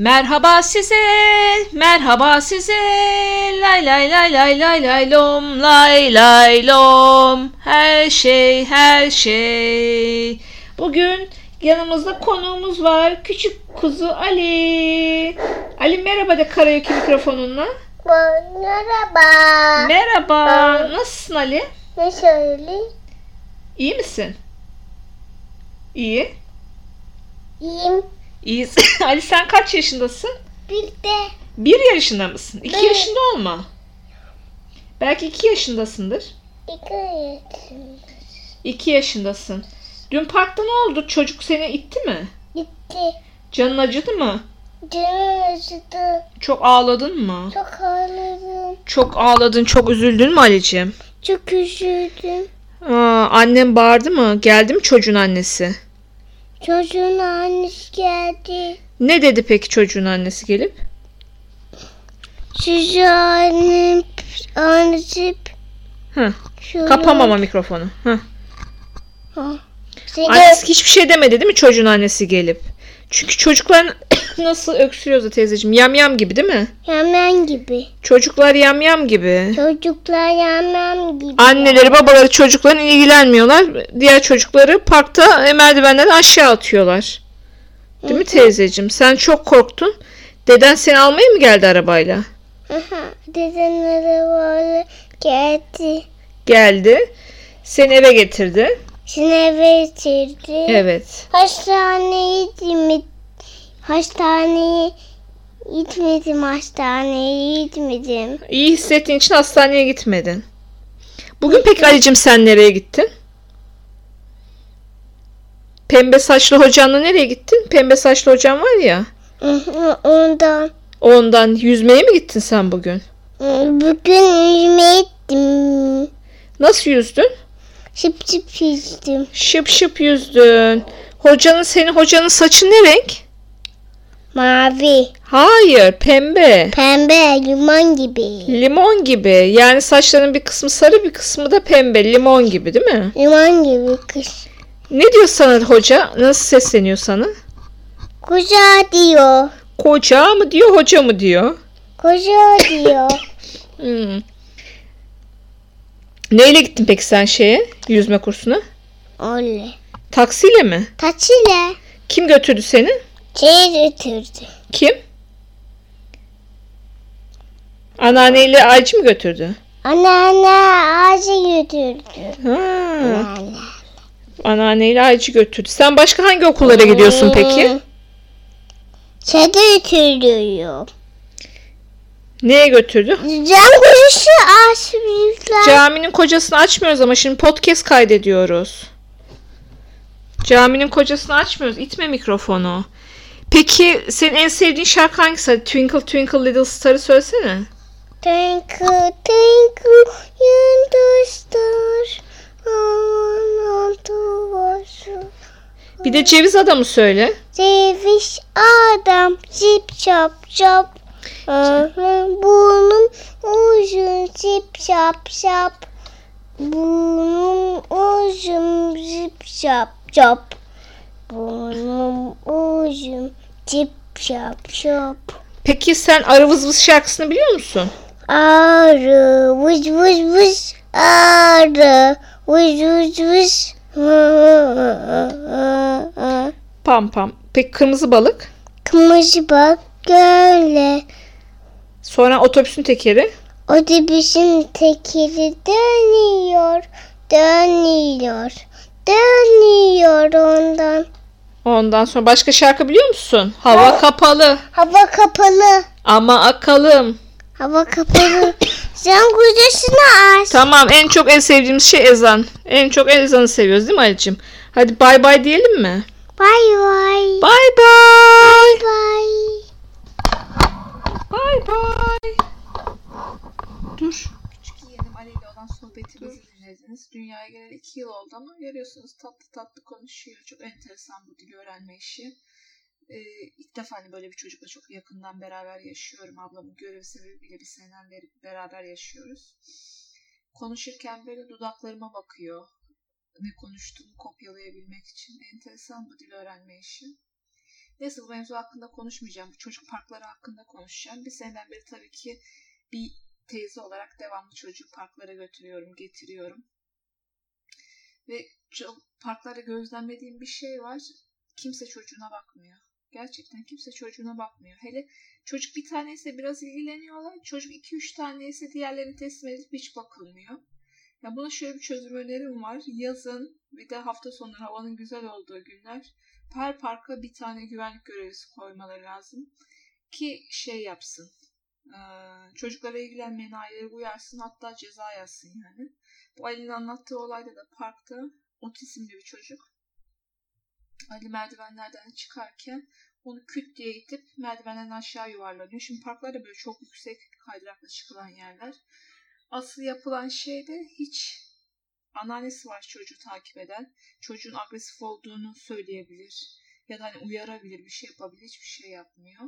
Merhaba size, merhaba size. Lay lay lay lay lay lay lom, lay lay lom. Her şey, her şey. Bugün yanımızda konuğumuz var. Küçük kuzu Ali. Ali merhaba de karaoke mikrofonunla. Merhaba. Merhaba. Nasılsın Ali? Söyle? İyi misin? İyi. İyiyim. İyiyiz. Ali sen kaç yaşındasın? Bir de Bir yaşında mısın? İki Evet. yaşında olma. Belki iki yaşındasındır. iki yaşım. İki yaşındasın. Dün parkta ne oldu? Çocuk seni itti mi? Gitti. Canın acıdı mı? Canım acıdı. Çok ağladın mı? Çok ağladım. Çok ağladın, çok üzüldün mü Ali'ciğim? Çok üzüldüm. Aa, annem bağırdı mı? Geldi mi çocuğun annesi? Çocuğun annesi geldi. Ne dedi peki çocuğun annesi gelip? Sizi annem annesi Hı. Kapamama mikrofonu. Hı. Seni Annesi hiçbir şey demedi değil mi çocuğun annesi gelip? Çünkü çocuklar nasıl öksürüyordu teyzeciğim? Yamyam gibi değil mi? Hemen gibi. Çocuklar yamyam gibi. Çocuklar hemen gibi. Anneleri babaları çocukların ilgilenmiyorlar. Diğer çocukları parkta e, merdivenlerden aşağı atıyorlar. Değil mi teyzeciğim? Sen çok korktun. Deden seni almaya mı geldi arabayla? Aha, Deden arabayla geldi. Geldi. Seni eve getirdi. Seni eve getirdi. Evet. Hastaneye gitmedim. Hastaneye gitmedim. Hastaneye gitmedim. İyi hissettiğin için hastaneye gitmedin. Bugün peki Ali'cim sen nereye gittin? Pembe saçlı hocanla nereye gittin? Pembe saçlı hocan var ya. Ondan Ondan yüzmeye mi gittin sen bugün? bugün yüzmeye gittim. Nasıl yüzdün? Şıp şıp yüzdüm. Şıp şıp yüzdün. Hocanın senin hocanın saçı ne renk? Mavi, Hayır, pembe. pembe, limon gibi. Limon gibi. Yani saçların bir kısmı sarı, bir kısmı da pembe, limon gibi, değil mi? Limon gibi kız. Ne diyor sana hoca? Nasıl sesleniyor sana? Koca diyor. Koca mı diyor, hoca mı diyor? Koca diyor. Hmm. Neyle gittin peki sen şeye, yüzme kursuna? Öyle. Taksiyle mi? Taçıyla Kim götürdü seni? şey götürdü. Kim? Anneanneyle Aycı mı götürdü? Anneanne ağacı götürdü. Ha. Anne. Anneanneyle Aycı götürdü. Sen başka hangi okullara gidiyorsun peki? Şeyde götürüyor. Neye götürdü? Cam ağaç büyükler. Caminin kocasını açmıyoruz ama şimdi podcast kaydediyoruz. Caminin kocasını açmıyoruz. İtme mikrofonu. Peki senin en sevdiğin şarkı hangisi? Twinkle Twinkle Little Star'ı söylesene. Twinkle twinkle little star. Bir de Ceviz Adamı söyle. Ceviz adam zip şap şap. Burnum uzun zip şap şap. Burnum uzun zip şap şap. Burnum uzun zip şap şap. Peki sen Arı Vız Vız şarkısını biliyor musun? Arı vız vız vız. Arı vız vız vız. Pam pam. Peki Kırmızı Balık? Kırmızı bak göle. Sonra Otobüsün Tekeri? Otobüsün tekeri dönüyor, dönüyor, dönüyor ondan. Ondan sonra başka şarkı biliyor musun? Hava kapalı Hava kapalı, ama akalım. hava kapalı. Sen kocasını aç. Tamam en çok en sevdiğimiz şey ezan. En çok ezanı seviyoruz değil mi Ali'cim? Hadi bay bay diyelim mi? Bay bay. Bay bay. Bay. Bay bay. Dur. Küçük yeğenim Ali ile olan sohbetimizi dinlediniz. Dünyaya geleli iki yıl oldu ama görüyorsunuz tatlı tatlı konuşuyor. Çok enteresan bu dili öğrenme işi. Ee, ilk defa hani böyle bir çocukla çok yakından beraber yaşıyorum. Ablamın görevi sebebiyle bir seneden beri beraber yaşıyoruz. Konuşurken böyle dudaklarıma bakıyor. Ne konuştuğumu kopyalayabilmek için. Enteresan bu dil öğrenme işi. Neyse bu mevzu hakkında konuşmayacağım. Çocuk parkları hakkında konuşacağım. Bir seneden beri tabii ki bir teyze olarak devamlı çocuğu parklara götürüyorum, getiriyorum. Ve parklarda gözlemlediğim bir şey var. Kimse çocuğuna bakmıyor. Gerçekten kimse çocuğuna bakmıyor. Hele çocuk bir taneyse biraz ilgileniyorlar. Çocuk iki üç taneyse diğerlerini teslim edip hiç bakılmıyor. Ya buna şöyle bir çözüm önerim var. Yazın bir de hafta sonu havanın güzel olduğu günler her parka bir tane güvenlik görevlisi koymaları lazım. Ki şey yapsın. Çocuklara ilgilenmeyen aileleri uyarsın hatta ceza yazsın yani. Bu Ali'nin anlattığı olayda da parkta otizmli bir çocuk Ali merdivenlerden çıkarken onu küt diye itip merdivenden aşağı yuvarlanıyor. Şimdi parklarda böyle çok yüksek kaydırakla çıkılan yerler. Asıl yapılan şey de hiç anneannesi var çocuğu takip eden. Çocuğun agresif olduğunu söyleyebilir. Ya da hani uyarabilir, bir şey yapabilir. Hiçbir şey yapmıyor.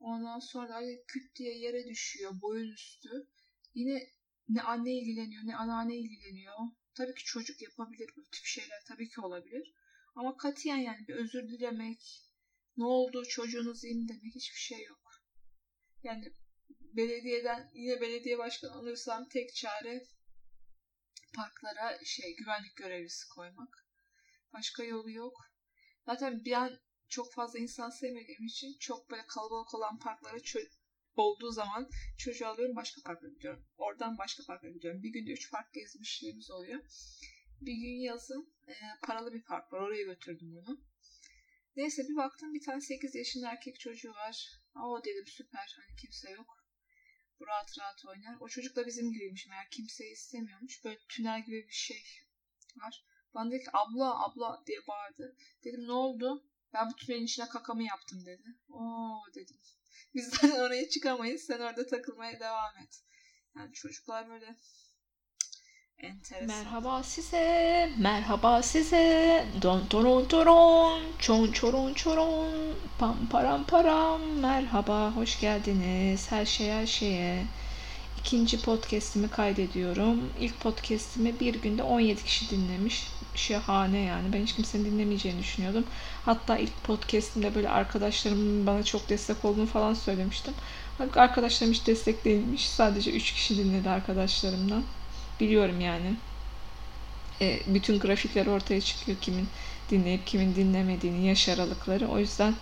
Ondan sonra küt diye yere düşüyor. Boyun üstü. Yine ne anne ilgileniyor ne anneanne ilgileniyor. Tabii ki çocuk yapabilir bu tip şeyler tabii ki olabilir. Ama katiyen yani bir özür dilemek, ne oldu çocuğunuz iyi mi demek hiçbir şey yok. Yani belediyeden yine belediye başkanı alırsam tek çare parklara şey güvenlik görevlisi koymak. Başka yolu yok. Zaten bir an çok fazla insan sevmediğim için çok böyle kalabalık olan parklara olduğu zaman çocuğu alıyorum başka parka gidiyorum. Oradan başka parka gidiyorum. Bir günde üç park gezmişliğimiz oluyor. Bir gün yazın e, paralı bir park var. Oraya götürdüm bunu. Neyse bir baktım bir tane 8 yaşında erkek çocuğu var. O dedim süper hani kimse yok. Rahat rahat oynar. O çocuk da bizim gibiymiş meğer kimseyi istemiyormuş. Böyle tünel gibi bir şey var. Bana dedi ki abla abla diye bağırdı. Dedim ne oldu? Ben bu tünelin içine kakamı yaptım dedi. Oo dedim. Bizden oraya çıkamayız. Sen orada takılmaya devam et. Yani çocuklar böyle Enteresan. Merhaba size, merhaba size. Don don don çon çoron çoron, pam param param. Merhaba, hoş geldiniz. Her şey her şeye. İkinci podcast'imi kaydediyorum. İlk podcast'imi bir günde 17 kişi dinlemiş. Şahane yani. Ben hiç kimsenin dinlemeyeceğini düşünüyordum. Hatta ilk podcast'imde böyle arkadaşlarımın bana çok destek olduğunu falan söylemiştim. Arkadaşlarım hiç destek. Sadece 3 kişi dinledi arkadaşlarımdan biliyorum yani. E, bütün grafikler ortaya çıkıyor kimin dinleyip kimin dinlemediğini, yaş aralıkları. O yüzden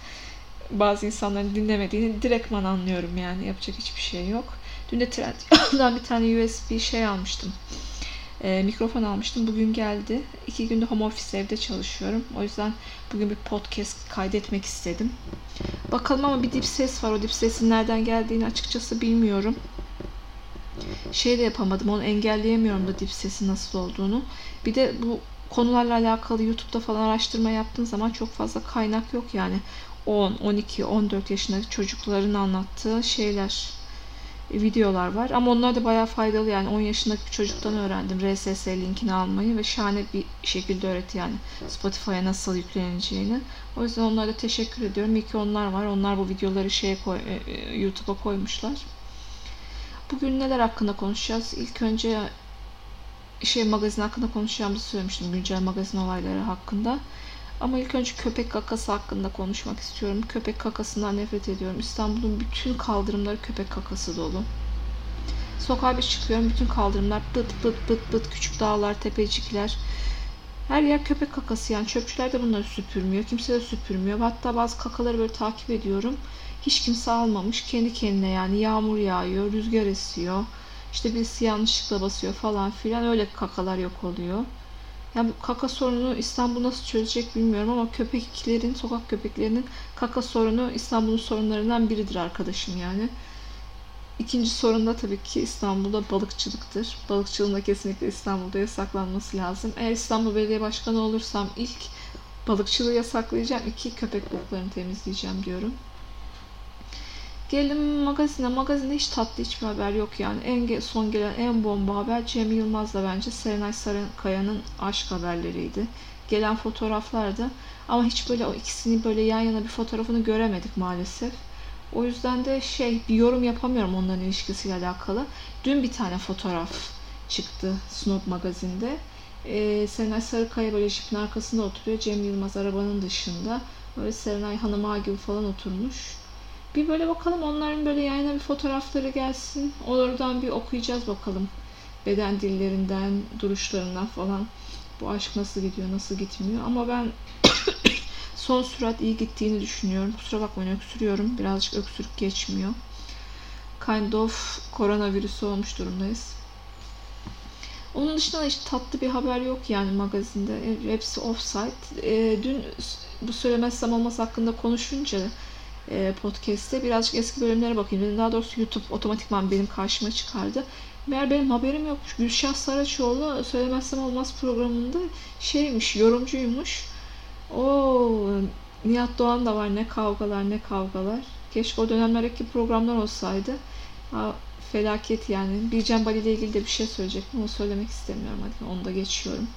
bazı insanların dinlemediğini direktman anlıyorum yani. Yapacak hiçbir şey yok. Dün de Trendyol'dan bir tane USB şey almıştım. E, mikrofon almıştım. Bugün geldi. İki günde home office evde çalışıyorum. O yüzden bugün bir podcast kaydetmek istedim. Bakalım ama bir dip ses var. O dip sesin nereden geldiğini açıkçası bilmiyorum şey de yapamadım. Onu engelleyemiyorum da dip sesi nasıl olduğunu. Bir de bu konularla alakalı YouTube'da falan araştırma yaptığın zaman çok fazla kaynak yok yani. 10, 12, 14 yaşındaki çocukların anlattığı şeyler, videolar var. Ama onlar da bayağı faydalı yani 10 yaşındaki bir çocuktan öğrendim RSS linkini almayı ve şahane bir şekilde öğretti yani Spotify'a nasıl yükleneceğini. O yüzden onlara da teşekkür ediyorum. İyi ki onlar var. Onlar bu videoları şeye koy, e, e, YouTube'a koymuşlar. Bugün neler hakkında konuşacağız? İlk önce şey magazin hakkında konuşacağımızı söylemiştim. Güncel magazin olayları hakkında. Ama ilk önce köpek kakası hakkında konuşmak istiyorum. Köpek kakasından nefret ediyorum. İstanbul'un bütün kaldırımları köpek kakası dolu. Sokağa bir çıkıyorum. Bütün kaldırımlar bıt bıt bıt bıt küçük dağlar, tepecikler. Her yer köpek kakası yani. Çöpçüler de bunları süpürmüyor. Kimse de süpürmüyor. Hatta bazı kakaları böyle takip ediyorum. Hiç kimse almamış. Kendi kendine yani yağmur yağıyor, rüzgar esiyor. İşte birisi yanlışlıkla basıyor falan filan. Öyle kakalar yok oluyor. Yani bu kaka sorunu İstanbul nasıl çözecek bilmiyorum ama köpeklerin, sokak köpeklerinin kaka sorunu İstanbul'un sorunlarından biridir arkadaşım yani. İkinci sorun da tabii ki İstanbul'da balıkçılıktır. Balıkçılığın da kesinlikle İstanbul'da yasaklanması lazım. Eğer İstanbul Belediye Başkanı olursam ilk balıkçılığı yasaklayacağım. iki köpek boklarını temizleyeceğim diyorum. Geldim magazine. Magazinde hiç tatlı hiçbir haber yok yani. En son gelen en bomba haber Cem Yılmaz'la bence Serenay Sarıkaya'nın aşk haberleriydi. Gelen fotoğraflardı. Ama hiç böyle o ikisini böyle yan yana bir fotoğrafını göremedik maalesef. O yüzden de şey bir yorum yapamıyorum onların ilişkisiyle alakalı. Dün bir tane fotoğraf çıktı Snoop magazinde. Ee, Serenay Sarıkaya böyle jipin arkasında oturuyor. Cem Yılmaz arabanın dışında. Böyle Serenay Hanıma gibi falan oturmuş. Bir böyle bakalım onların böyle yayına bir fotoğrafları gelsin. Oradan bir okuyacağız bakalım. Beden dillerinden, duruşlarından falan. Bu aşk nasıl gidiyor, nasıl gitmiyor. Ama ben son sürat iyi gittiğini düşünüyorum. Kusura bakmayın öksürüyorum. Birazcık öksürük geçmiyor. Kind of koronavirüsü olmuş durumdayız. Onun dışında işte tatlı bir haber yok yani magazinde. Hepsi offsite. E, dün bu söylemezsem olmaz hakkında konuşunca e, podcast'te birazcık eski bölümlere bakayım. Daha doğrusu YouTube otomatikman benim karşıma çıkardı. Meğer benim haberim yokmuş. Gülşah Saraçoğlu söylemezsem olmaz programında şeymiş, yorumcuymuş. O Nihat Doğan da var ne kavgalar ne kavgalar. Keşke o dönemlerdeki programlar olsaydı. Ha, felaket yani. Bircan Bali ile ilgili de bir şey söyleyecektim ama söylemek istemiyorum. Hadi onu da geçiyorum.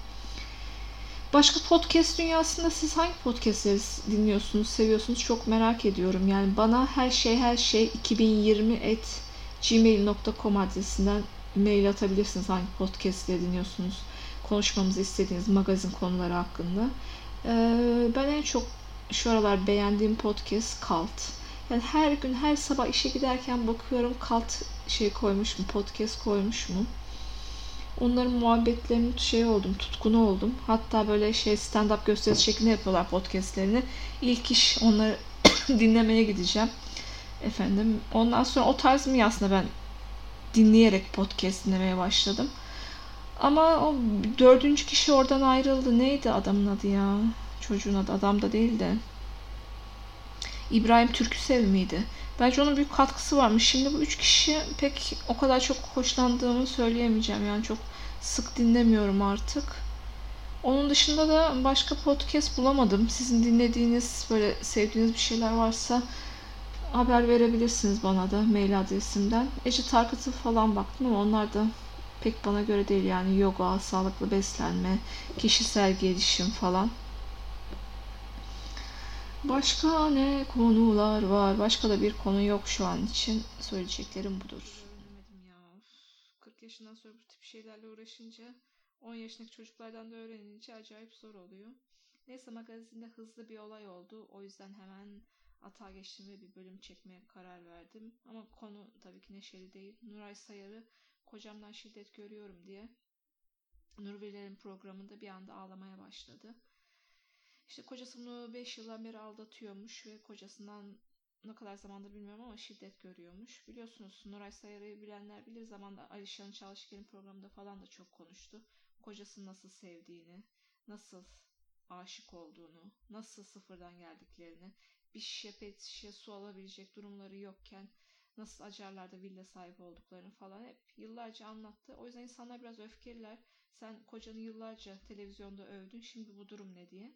Başka podcast dünyasında siz hangi podcastleri dinliyorsunuz, seviyorsunuz çok merak ediyorum. Yani bana her şey her şey 2020 et gmail.com adresinden mail atabilirsiniz hangi podcastleri dinliyorsunuz. Konuşmamızı istediğiniz magazin konuları hakkında. Ee, ben en çok şu aralar beğendiğim podcast Cult. Yani her gün her sabah işe giderken bakıyorum Cult şey koymuş mu, podcast koymuş mu. Onların muhabbetlerini şey oldum, tutkunu oldum. Hatta böyle şey stand-up gösterisi şeklinde yapıyorlar podcastlerini. İlk iş onları dinlemeye gideceğim. Efendim. Ondan sonra o tarz mı aslında ben dinleyerek podcast dinlemeye başladım. Ama o dördüncü kişi oradan ayrıldı. Neydi adamın adı ya? Çocuğun adı. Adam da değil de. İbrahim Türküsev miydi? Bence onun büyük katkısı varmış. Şimdi bu üç kişi pek o kadar çok hoşlandığımı söyleyemeyeceğim. Yani çok sık dinlemiyorum artık. Onun dışında da başka podcast bulamadım. Sizin dinlediğiniz, böyle sevdiğiniz bir şeyler varsa haber verebilirsiniz bana da mail adresimden. Ece Tarkıt'ı falan baktım ama onlar da pek bana göre değil. Yani yoga, sağlıklı beslenme, kişisel gelişim falan. Başka ne konular var? Başka da bir konu yok şu an için. Söyleyeceklerim budur. Öğrenemedim ya. 40 yaşından sonra bu tip şeylerle uğraşınca 10 yaşındaki çocuklardan da öğrenince acayip zor oluyor. Neyse magazinde hızlı bir olay oldu. O yüzden hemen atağa geçtim ve bir bölüm çekmeye karar verdim. Ama konu tabii ki neşeli değil. Nuray Sayarı kocamdan şiddet görüyorum diye Nurviler'in programında bir anda ağlamaya başladı. İşte kocası bunu 5 yıldan beri aldatıyormuş ve kocasından ne kadar zamandır bilmiyorum ama şiddet görüyormuş. Biliyorsunuz Nuray Sayarı'yı bilenler bilir zamanda Alişan Çalışker'in programında falan da çok konuştu. Kocasını nasıl sevdiğini, nasıl aşık olduğunu, nasıl sıfırdan geldiklerini, bir şişe pet şişe su alabilecek durumları yokken nasıl acarlarda villa sahibi olduklarını falan hep yıllarca anlattı. O yüzden insanlar biraz öfkeliler. Sen kocanı yıllarca televizyonda övdün şimdi bu durum ne diye.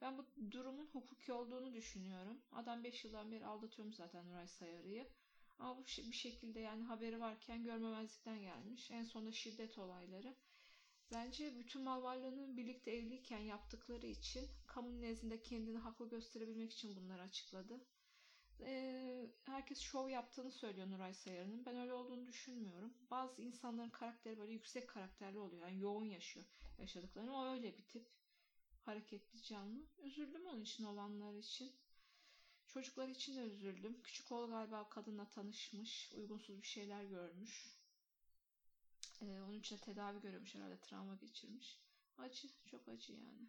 Ben bu durumun hukuki olduğunu düşünüyorum. Adam 5 yıldan beri aldatıyormuş zaten Nuray Sayarı'yı. Ama bu bir şekilde yani haberi varken görmemezlikten gelmiş. En sonunda şiddet olayları. Bence bütün mal varlığını birlikte evliyken yaptıkları için kamunun nezdinde kendini haklı gösterebilmek için bunları açıkladı. Ee, herkes şov yaptığını söylüyor Nuray Sayarı'nın. Ben öyle olduğunu düşünmüyorum. Bazı insanların karakteri böyle yüksek karakterli oluyor. Yani yoğun yaşıyor yaşadıklarını. O öyle bir tip hareketli canlı. Üzüldüm onun için olanlar için. Çocuklar için de üzüldüm. Küçük oğlu galiba kadınla tanışmış. Uygunsuz bir şeyler görmüş. Ee, onun için de tedavi görüyormuş herhalde. Travma geçirmiş. Acı. Çok acı yani.